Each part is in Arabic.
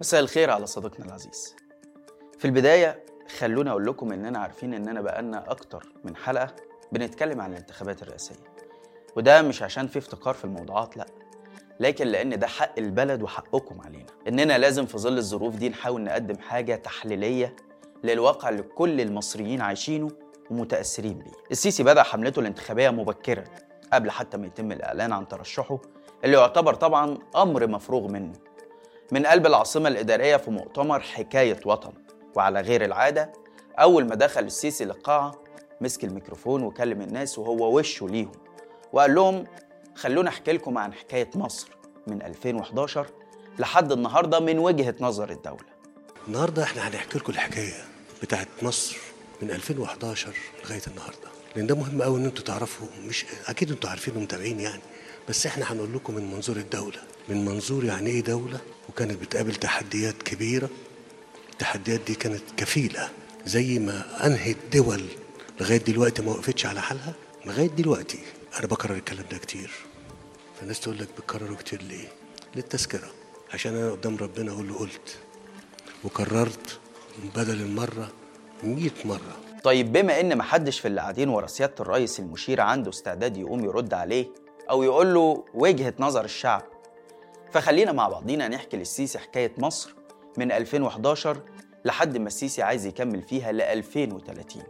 مساء الخير على صديقنا العزيز. في البداية خلونا أقول لكم إننا عارفين إننا بقالنا أكتر من حلقة بنتكلم عن الانتخابات الرئاسية. وده مش عشان في افتقار في الموضوعات لأ. لكن لأن ده حق البلد وحقكم علينا. إننا لازم في ظل الظروف دي نحاول نقدم حاجة تحليلية للواقع اللي كل المصريين عايشينه ومتأثرين بيه. السيسي بدأ حملته الانتخابية مبكرا قبل حتى ما يتم الإعلان عن ترشحه اللي يعتبر طبعا أمر مفروغ منه. من قلب العاصمة الإدارية في مؤتمر حكاية وطن. وعلى غير العادة أول ما دخل السيسي للقاعة مسك الميكروفون وكلم الناس وهو وشه ليهم. وقال لهم خلونا أحكي لكم عن حكاية مصر من 2011 لحد النهاردة من وجهة نظر الدولة. النهارده إحنا هنحكي لكم الحكاية بتاعت مصر من 2011 لغاية النهارده. لأن ده مهم قوي إن أنتوا تعرفوا مش أكيد أنتوا عارفين ومتابعين يعني. بس إحنا هنقول لكم من منظور الدولة. من منظور يعني إيه دولة؟ وكانت بتقابل تحديات كبيرة. التحديات دي كانت كفيلة زي ما أنهت دول لغاية دلوقتي ما وقفتش على حالها. لغاية دلوقتي. أنا بكرر الكلام ده كتير. فالناس تقول لك بتكرره كتير ليه؟ للتذكرة. عشان أنا قدام ربنا أقول له قلت. وكررت بدل المرة مئة مرة. طيب بما إن محدش في اللي قاعدين ورا سيادة الرئيس المشير عنده استعداد يقوم يرد عليه أو يقول له وجهة نظر الشعب. فخلينا مع بعضينا نحكي للسيسي حكاية مصر من 2011 لحد ما السيسي عايز يكمل فيها ل 2030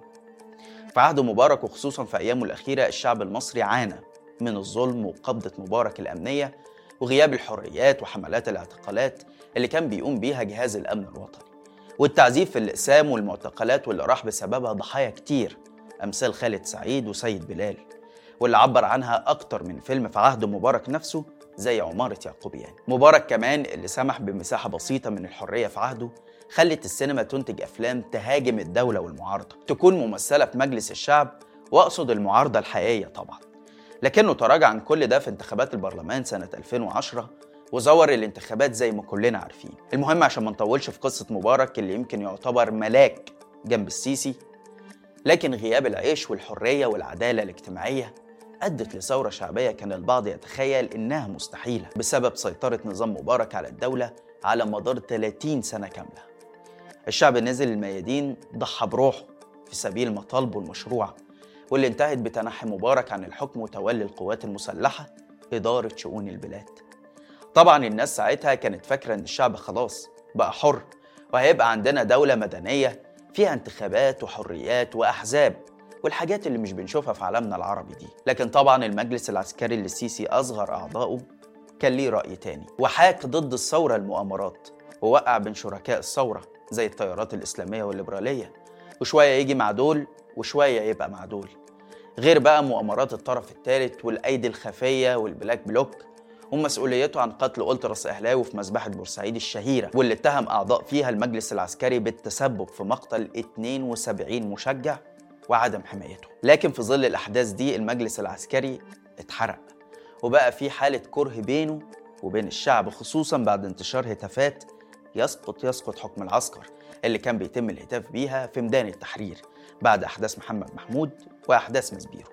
في عهد مبارك وخصوصا في أيامه الأخيرة الشعب المصري عانى من الظلم وقبضة مبارك الأمنية وغياب الحريات وحملات الاعتقالات اللي كان بيقوم بيها جهاز الأمن الوطني. والتعذيب في الأقسام والمعتقلات واللي راح بسببها ضحايا كتير أمثال خالد سعيد وسيد بلال. واللي عبر عنها أكتر من فيلم في عهد مبارك نفسه زي عمارة يعقوبيان مبارك كمان اللي سمح بمساحة بسيطة من الحرية في عهده خلت السينما تنتج أفلام تهاجم الدولة والمعارضة تكون ممثلة في مجلس الشعب وأقصد المعارضة الحقيقية طبعا. لكنه تراجع عن كل ده في انتخابات البرلمان سنة 2010 وزور الانتخابات زي ما كلنا عارفين. المهم عشان ما نطولش في قصة مبارك اللي يمكن يعتبر ملاك جنب السيسي لكن غياب العيش والحرية والعدالة الاجتماعية أدت لثورة شعبية كان البعض يتخيل إنها مستحيلة بسبب سيطرة نظام مبارك على الدولة على مدار 30 سنة كاملة. الشعب نزل الميادين ضحى بروحه في سبيل مطالبه المشروعة واللي انتهت بتنحي مبارك عن الحكم وتولي القوات المسلحة إدارة شؤون البلاد. طبعا الناس ساعتها كانت فاكرة إن الشعب خلاص بقى حر وهيبقى عندنا دولة مدنية فيها انتخابات وحريات وأحزاب. والحاجات اللي مش بنشوفها في عالمنا العربي دي. لكن طبعا المجلس العسكري اللي السيسي أصغر أعضائه كان ليه رأي تاني. وحاك ضد الثورة المؤامرات. ووقع بين شركاء الثورة زي التيارات الإسلامية والليبرالية. وشوية يجي مع دول وشوية يبقى مع دول. غير بقى مؤامرات الطرف الثالث والأيدي الخفية وال Black Bloc. ومسؤوليته عن قتل ألتراس أهلاوي في مذبحة بورسعيد الشهيرة. واللي اتهم أعضاء فيها المجلس العسكري بالتسبب في مقتل 72 مشجع. وعدم حمايته. لكن في ظل الأحداث دي المجلس العسكري اتحرق وبقى في حالة كره بينه وبين الشعب خصوصا بعد انتشار هتافات يسقط يسقط حكم العسكر اللي كان بيتم الهتاف بيها في ميدان التحرير بعد أحداث محمد محمود وأحداث مسبيرو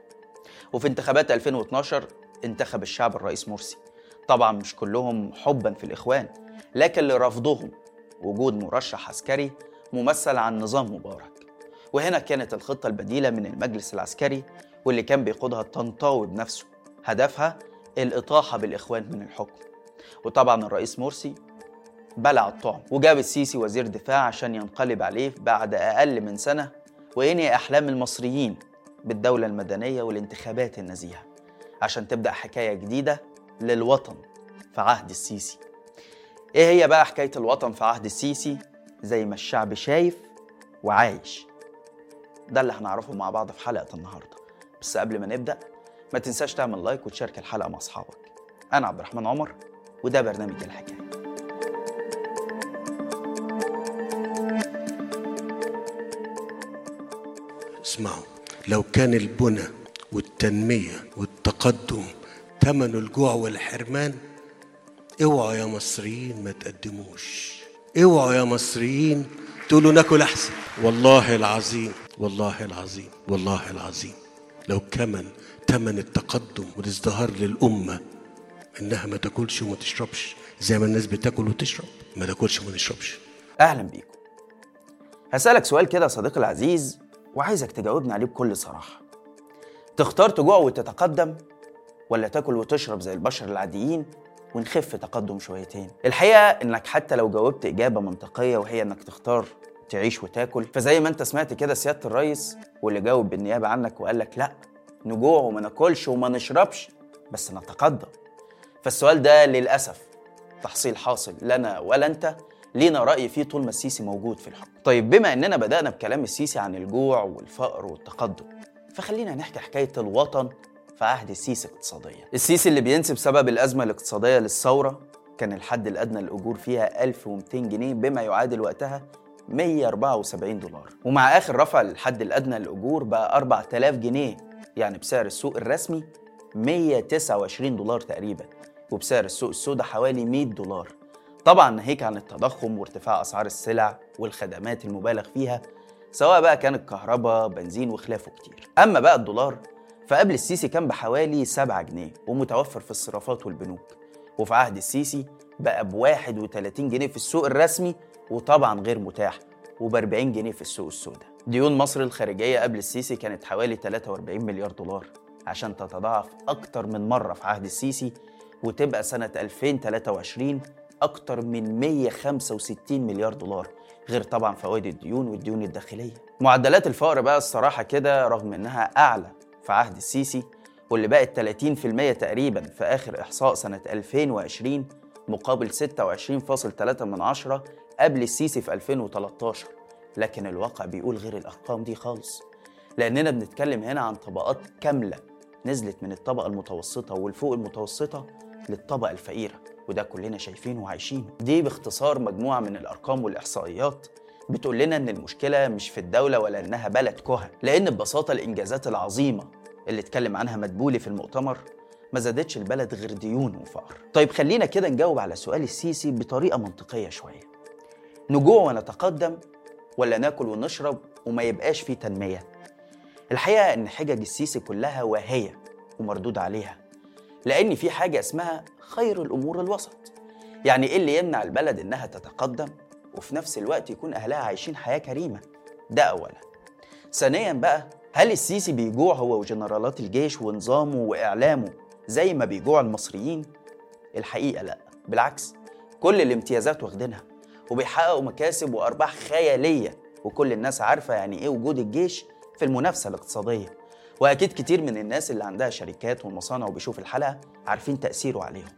وفي انتخابات 2012 انتخب الشعب الرئيس مرسي. طبعا مش كلهم حبا في الإخوان لكن لرفضهم وجود مرشح عسكري ممثل عن نظام مبارك. وهنا كانت الخطة البديلة من المجلس العسكري واللي كان بيقودها الطنطاوي بنفسه هدفها الإطاحة بالإخوان من الحكم. وطبعا الرئيس مرسي بلع الطعم وجاب السيسي وزير دفاع عشان ينقلب عليه بعد أقل من سنة وينهي أحلام المصريين بالدولة المدنية والانتخابات النزيهة عشان تبدأ حكاية جديدة للوطن في عهد السيسي. إيه هي بقى حكاية الوطن في عهد السيسي؟ زي ما الشعب شايف وعايش. ده اللي هنعرفه مع بعض في حلقة النهاردة. بس قبل ما نبدأ ما تنساش تعمل لايك وتشارك الحلقة مع أصحابك. أنا عبد الرحمن عمر وده برنامج الحكاية. اسمعوا لو كان البنى والتنمية والتقدم ثمن الجوع والحرمان اوعوا يا مصريين ما تقدموش. اوعوا يا مصريين تقولوا ناكل أحسن. والله العظيم والله العظيم والله العظيم. لو كمن ثمن التقدم والازدهار للأمة إنها ما تاكلش وما تشربش زي ما الناس بتاكل وتشرب ما تاكلش وما نشربش. أهلا بيكم. هسألك سؤال كده يا صديقي العزيز وعايزك تجاوبني عليه بكل صراحة. تختار تجوع وتتقدم ولا تاكل وتشرب زي البشر العاديين ونخف تقدم شويتين؟ الحقيقة إنك حتى لو جاوبت إجابة منطقية وهي إنك تختار تعيش وتاكل. فزي ما انت سمعت كده سيادة الرئيس واللي جاوب بالنيابة عنك وقال لك لا نجوع وما ناكلش وما نشربش بس نتقدم. فالسؤال ده للأسف تحصيل حاصل لنا ولا انت لينا رأي فيه طول ما السيسي موجود في الحكم. طيب بما اننا بدأنا بكلام السيسي عن الجوع والفقر والتقدم فخلينا نحكي حكاية الوطن في عهد السيسي اقتصاديا. السيسي اللي بينسب سبب الأزمة الاقتصادية للثورة كان الحد الأدنى للأجور فيها 1200 جنيه بما يعادل وقتها 174 دولار. ومع آخر رفع للحد الأدنى للأجور بقى 4000 جنيه يعني بسعر السوق الرسمي 129 دولار تقريبا وبسعر السوق السوداء حوالي 100 دولار. طبعا ناهيك عن التضخم وارتفاع أسعار السلع والخدمات المبالغ فيها سواء بقى كانت كهرباء بنزين وخلافه كتير. أما بقى الدولار فقبل السيسي كان بحوالي 7 جنيه ومتوفر في الصرافات والبنوك. وفي عهد السيسي بقى ب 31 جنيه في السوق الرسمي وطبعا غير متاح وب 40 جنيه في السوق السوداء. ديون مصر الخارجية قبل السيسي كانت حوالي 43 مليار دولار عشان تتضاعف أكتر من مرة في عهد السيسي وتبقى سنة 2023 أكتر من 165 مليار دولار غير طبعا فوائد الديون والديون الداخلية. معدلات الفقر بقى الصراحة كده رغم إنها أعلى في عهد السيسي واللي بقت 30% تقريبا في آخر إحصاء سنة 2020 مقابل 26.3 من عشرة قبل السيسي في 2013 لكن الواقع بيقول غير الأرقام دي خالص. لأننا بنتكلم هنا عن طبقات كاملة نزلت من الطبقة المتوسطة والفوق المتوسطة للطبقة الفقيرة وده كلنا شايفينه وعايشينه. دي باختصار مجموعة من الأرقام والإحصائيات بتقول لنا إن المشكلة مش في الدولة ولا إنها بلد كهن لأن ببساطة الإنجازات العظيمة اللي اتكلم عنها مدبولي في المؤتمر ما زادتش البلد غير ديون وفقر. طيب خلينا كده نجاوب على سؤال السيسي بطريقة منطقية شوية. نجوع ونتقدم ولا ناكل ونشرب وما يبقاش فيه تنمية؟ الحقيقة إن حجج السيسي كلها واهية ومردود عليها لأن في حاجة اسمها خير الأمور الوسط. يعني إيه اللي يمنع البلد إنها تتقدم وفي نفس الوقت يكون أهلها عايشين حياة كريمة؟ ده أولا. ثانيا بقى هل السيسي بيجوع هو وجنرالات الجيش ونظامه وإعلامه زي ما بيجوع المصريين؟ الحقيقة لأ بالعكس كل الامتيازات واخدينها وبيحققوا مكاسب وأرباح خيالية وكل الناس عارفة يعني إيه وجود الجيش في المنافسة الاقتصادية. وأكيد كتير من الناس اللي عندها شركات ومصانع وبيشوف الحلقة عارفين تأثيره عليهم.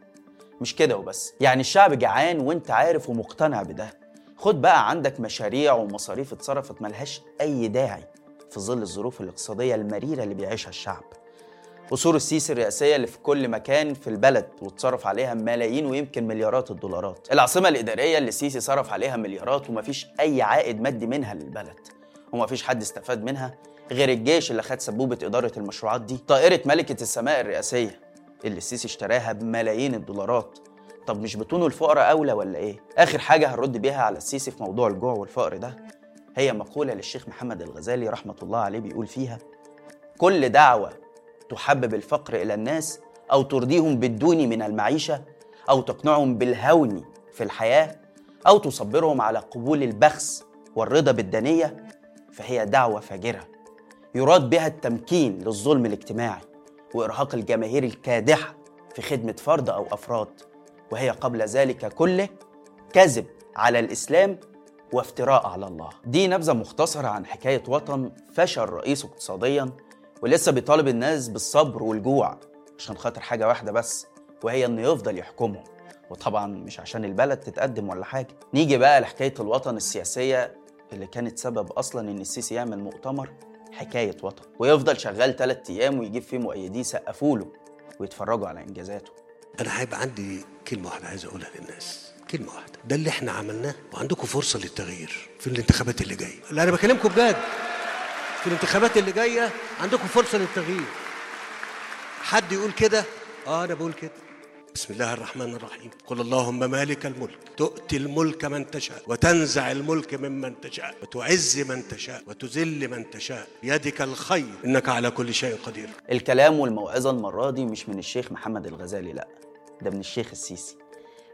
مش كده وبس يعني الشعب جعان وأنت عارف ومقتنع بده. خد بقى عندك مشاريع ومصاريف اتصرفت ملهاش أي داعي في ظل الظروف الاقتصادية المريرة اللي بيعيشها الشعب. قصور السيسي الرئاسية اللي في كل مكان في البلد واتصرف عليها ملايين ويمكن مليارات الدولارات. العاصمة الإدارية اللي السيسي صرف عليها مليارات ومفيش أي عائد مادي منها للبلد. ومفيش حد استفاد منها غير الجيش اللي خد سبوبة إدارة المشروعات دي. طائرة ملكة السماء الرئاسية اللي السيسي اشتراها بملايين الدولارات. طب مش بتونوا الفقراء أولى ولا إيه؟ آخر حاجة هنرد بيها على السيسي في موضوع الجوع والفقر ده هي مقولة للشيخ محمد الغزالي رحمة الله عليه بيقول فيها كل دعوة تحبب الفقر إلى الناس أو ترضيهم بالدون من المعيشة أو تقنعهم بالهون في الحياة أو تصبرهم على قبول البخس والرضا بالدنية فهي دعوة فاجرة. يراد بها التمكين للظلم الاجتماعي وإرهاق الجماهير الكادحة في خدمة فرد أو أفراد وهي قبل ذلك كله كذب على الإسلام وافتراء على الله. دي نبذة مختصرة عن حكاية وطن فشل رئيسه اقتصاديا ولسه بيطالب الناس بالصبر والجوع عشان خاطر حاجة واحدة بس وهي إنه يفضل يحكمهم وطبعا مش عشان البلد تتقدم ولا حاجة. نيجي بقى لحكاية الوطن السياسية اللي كانت سبب أصلا إن السيسي يعمل مؤتمر حكاية وطن. ويفضل شغال تلات أيام ويجيب فيه مؤيديه يسقفوا له ويتفرجوا على إنجازاته. أنا هيبقى عندي كلمة واحدة عايز أقولها للناس. كلمة واحدة. ده اللي إحنا عملناه. وعندكم فرصة للتغيير في الانتخابات اللي جاية. لا أنا بكلمكم بجد. في الانتخابات اللي جاية عندكم فرصة للتغيير. حد يقول كده؟ آه أنا بقول كده. بسم الله الرحمن الرحيم. قل اللهم مالك الملك. تؤتي الملك من تشاء وتنزع الملك ممن تشاء وتعز من تشاء وتذل من تشاء. بيدك الخير. إنك على كل شيء قدير. الكلام والموعظة المرة دي مش من الشيخ محمد الغزالي لا. ده من الشيخ السيسي.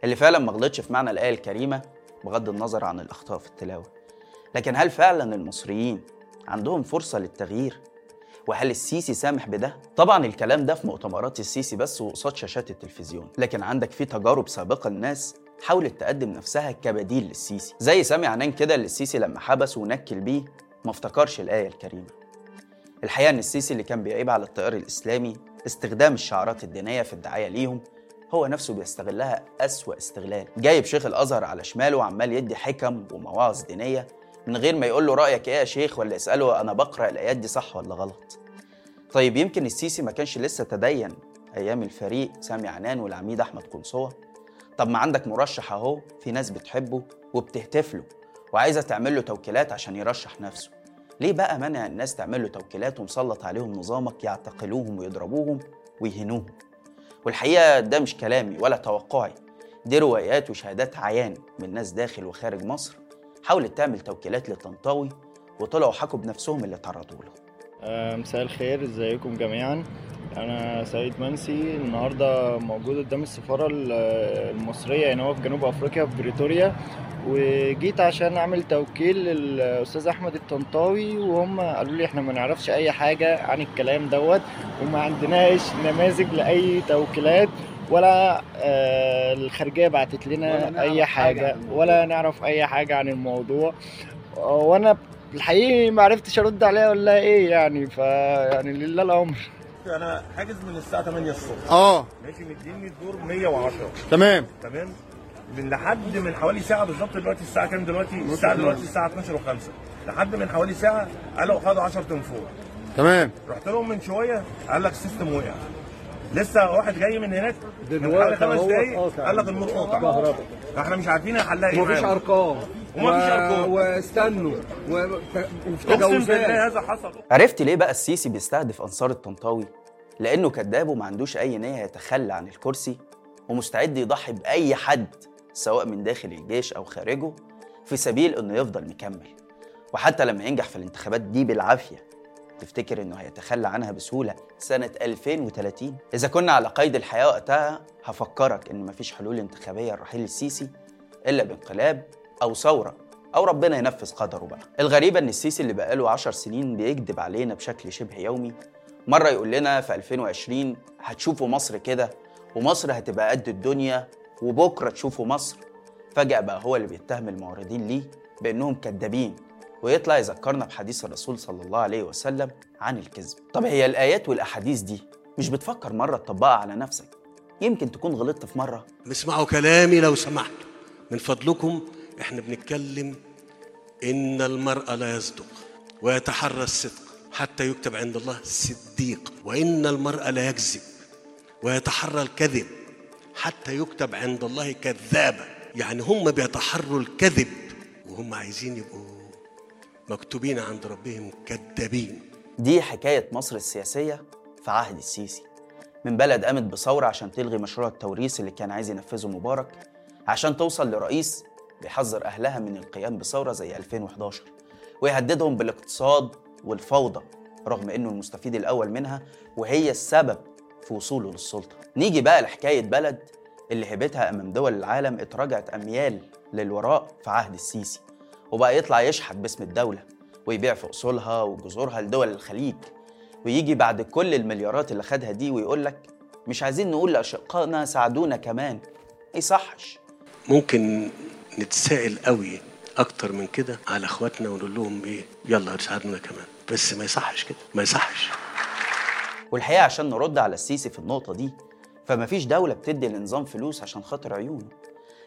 اللي فعلا ما غلطش في معنى الآية الكريمة بغض النظر عن الأخطاء في التلاوة. لكن هل فعلا المصريين عندهم فرصة للتغيير؟ وهل السيسي سامح بده؟ طبعا الكلام ده في مؤتمرات السيسي بس وقصاد شاشات التلفزيون لكن عندك في تجارب سابقة لناس حاولت تقدم نفسها كبديل للسيسي زي سامي عنان كده اللي السيسي لما حبس ونكل بيه ما افتكرش الآية الكريمة الحقيقة إن السيسي اللي كان بيعيب على التيار الإسلامي استخدام الشعارات الدينية في الدعاية ليهم هو نفسه بيستغلها أسوأ استغلال جايب شيخ الأزهر على شماله وعمال يدي حكم ومواعظ دينية من غير ما يقول له رأيك إيه يا شيخ ولا يسأله أنا بقرأ الآيات دي صح ولا غلط؟ طيب يمكن السيسي ما كانش لسه تدين أيام الفريق سامي عنان والعميد أحمد قنصوة؟ طب ما عندك مرشح أهو في ناس بتحبه وبتهتف له وعايزة تعمل له توكيلات عشان يرشح نفسه. ليه بقى منع الناس تعمل له توكيلات ومسلط عليهم نظامك يعتقلوهم ويضربوهم ويهنوهم والحقيقة ده مش كلامي ولا توقعي دي روايات وشهادات عيان من ناس داخل وخارج مصر حاولت تعمل توكيلات للطنطاوي وطلعوا حكوا بنفسهم اللي تعرضوا له آه، مساء الخير ازيكم جميعا؟ أنا سعيد منسي. النهارده موجود قدام السفارة ال- المصرية هنا هو في جنوب أفريقيا في بريتوريا. وجيت عشان أعمل توكيل للأستاذ أحمد الطنطاوي وهم قالوا لي إحنا ما نعرفش أي حاجة عن الكلام دوت وما عندناش نماذج لأي توكيلات. ولا آه، الخارجية بعتت لنا أي حاجة ولا نعرف أي حاجة عن الموضوع. وأنا الحقيقي ما عرفتش أرد عليها ولا إيه يعني فيعني لله الأمر. أنا حاجز من الساعة 8 الصبح. آه. ماشي مديني الدور 110 تمام. تمام؟ من لحد من حوالي ساعة بالظبط دلوقتي الساعة كام دلوقتي؟ الساعة دلوقتي الساعة 12 و5 لحد من حوالي ساعة قالوا خدوا 10 تنفور تمام. رحت لهم من شوية قال لك السيستم وقع. لسه واحد جاي من هناك من دلوقتي حوالي خمس دقايق قاطع. قال لك النور قاطع كهرباء إحنا مش عارفين حلها إيه ومفيش معاهم. أرقام ومفيش أرقام. واستنوا وفي تجاوزات هذا حصل عرفت ليه بقى السيسي بيستهدف أنصار الطنطاوي؟ لأنه كذاب وما عندوش أي نية يتخلى عن الكرسي ومستعد يضحي بأي حد سواء من داخل الجيش أو خارجه في سبيل إنه يفضل مكمل وحتى لما ينجح في الانتخابات دي بالعافية تفتكر إنه هيتخلى عنها بسهولة؟ سنة 2030 إذا كنا على قيد الحياة وقتها هفكرك إن مفيش حلول انتخابية لرحيل السيسي إلا بانقلاب أو ثورة أو ربنا ينفذ قدره بقى. الغريبة إن السيسي اللي بقاله عشر سنين بيكذب علينا بشكل شبه يومي. مرة يقول لنا في 2020 هتشوفوا مصر كده ومصر هتبقى قد الدنيا وبكرة تشوفوا مصر. فجأة بقى هو اللي بيتهم المعارضين ليه بأنهم كذابين ويطلع يذكرنا بحديث الرسول صلى الله عليه وسلم عن الكذب. طب هي الآيات والأحاديث دي مش بتفكر مرة تطبقها على نفسك؟ يمكن تكون غلطت في مرة. اسمعوا كلامي لو سمحتوا من فضلكم إحنا بنتكلم إن المرء لا يصدق ويتحرى الصدق حتى يكتب عند الله صديق وإن المرء لا يكذب ويتحرى الكذب حتى يكتب عند الله كذابا يعني هم بيتحروا الكذب وهم عايزين يبقوا مكتوبين عند ربهم كذابين. دي حكاية مصر السياسية في عهد السيسي. من بلد قامت بثورة عشان تلغي مشروع التوريث اللي كان عايز ينفذه مبارك عشان توصل لرئيس بيحذر أهلها من القيام بثورة زي 2011 ويهددهم بالاقتصاد والفوضى رغم إنه المستفيد الأول منها وهي السبب في وصوله للسلطة. نيجي بقى لحكاية بلد اللي هيبتها أمام دول العالم اتراجعت أميال للوراء في عهد السيسي. وبقى يطلع يشحت باسم الدولة ويبيع في أصولها وجذورها لدول الخليج. ويجي بعد كل المليارات اللي خدها دي ويقول لك مش عايزين نقول لأشقائنا ساعدونا كمان. ما يصحش. ممكن نتسائل قوي أكتر من كده على أخواتنا ونقول لهم إيه؟ يلا ساعدونا كمان. بس ما يصحش كده ما يصحش. والحقيقة عشان نرد على السيسي في النقطة دي فمفيش دولة بتدي لنظام فلوس عشان خاطر عيونه.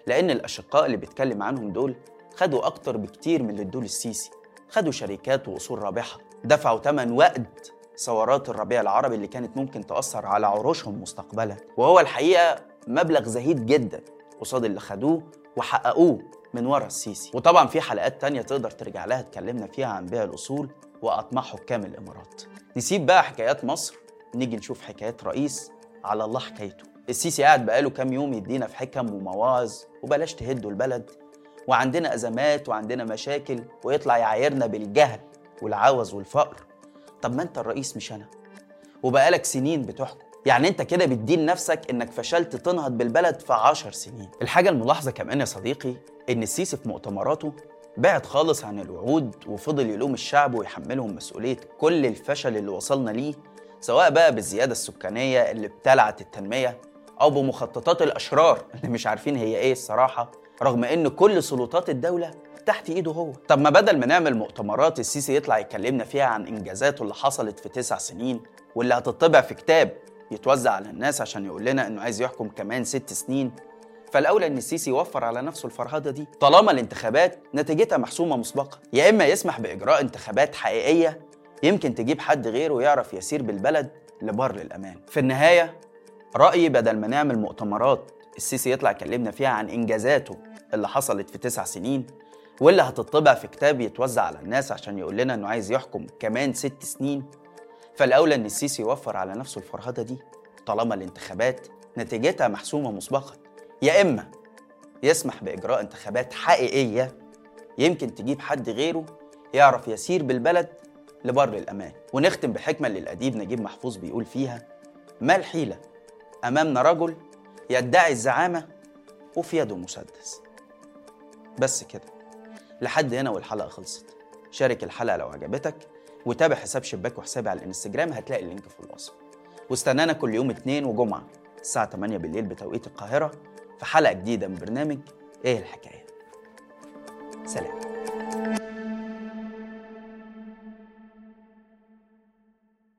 لأن الأشقاء اللي بيتكلم عنهم دول خدوا أكتر بكتير من اللي ادوه السيسي خدوا شركات وأصول رابحة. دفعوا تمن وقت ثورات الربيع العربي اللي كانت ممكن تأثر على عروشهم مستقبلا. وهو الحقيقة مبلغ زهيد جدا قصاد اللي خدوه وحققوه من ورا السيسي. وطبعا في حلقات تانية تقدر ترجع لها اتكلمنا فيها عن بيع الأصول وأطماع حكام الإمارات. نسيب بقى حكايات مصر نيجي نشوف حكايات رئيس على الله حكايته. السيسي قاعد بقاله كام يوم يدينا في حكم ومواعظ وبلاش تهدوا البلد وعندنا أزمات وعندنا مشاكل ويطلع يعايرنا بالجهل والعوز والفقر. طب ما أنت الرئيس مش أنا؟ وبقالك سنين بتحكم. يعني أنت كده بتدين نفسك إنك فشلت تنهض بالبلد في عشر سنين. الحاجة الملاحظة كمان يا صديقي إن السيسي في مؤتمراته بعد خالص عن الوعود وفضل يلوم الشعب ويحملهم مسؤولية كل الفشل اللي وصلنا ليه سواء بقى بالزيادة السكانية اللي ابتلعت التنمية أو بمخططات الأشرار اللي مش عارفين هي إيه الصراحة. رغم إن كل سلطات الدولة تحت إيده هو. طب ما بدل ما نعمل مؤتمرات السيسي يطلع يكلمنا فيها عن إنجازاته اللي حصلت في تسع سنين واللي هتطبع في كتاب يتوزع على الناس عشان يقول لنا إنه عايز يحكم كمان ست سنين فالأولى إن السيسي يوفر على نفسه الفرهدة دي طالما الانتخابات نتيجتها محسومة مسبقا. يا إما يسمح بإجراء انتخابات حقيقية يمكن تجيب حد غيره يعرف يسير بالبلد لبر الأمان. في النهاية رأيي بدل ما نعمل مؤتمرات السيسي يطلع يكلمنا فيها عن إنجازاته اللي حصلت في تسع سنين واللي هتطبع في كتاب يتوزع على الناس عشان يقول لنا إنه عايز يحكم كمان ست سنين. فالأولى إن السيسي يوفر على نفسه الفرهدة دي طالما الانتخابات نتيجتها محسومة مسبقا. يا إما يسمح بإجراء انتخابات حقيقية يمكن تجيب حد غيره يعرف يسير بالبلد لبر الأمان. ونختم بحكمة للأديب نجيب محفوظ بيقول فيها ما الحيلة أمامنا رجل يدعي الزعامة وفي يده مسدس. بس كده. لحد هنا والحلقة خلصت. شارك الحلقة لو عجبتك وتابع حساب شباك وحسابي على الانستجرام هتلاقي اللينك في الوصف. واستنانا كل يوم اثنين وجمعة الساعة 8 بالليل بتوقيت القاهرة في حلقة جديدة من برنامج إيه الحكاية. سلام.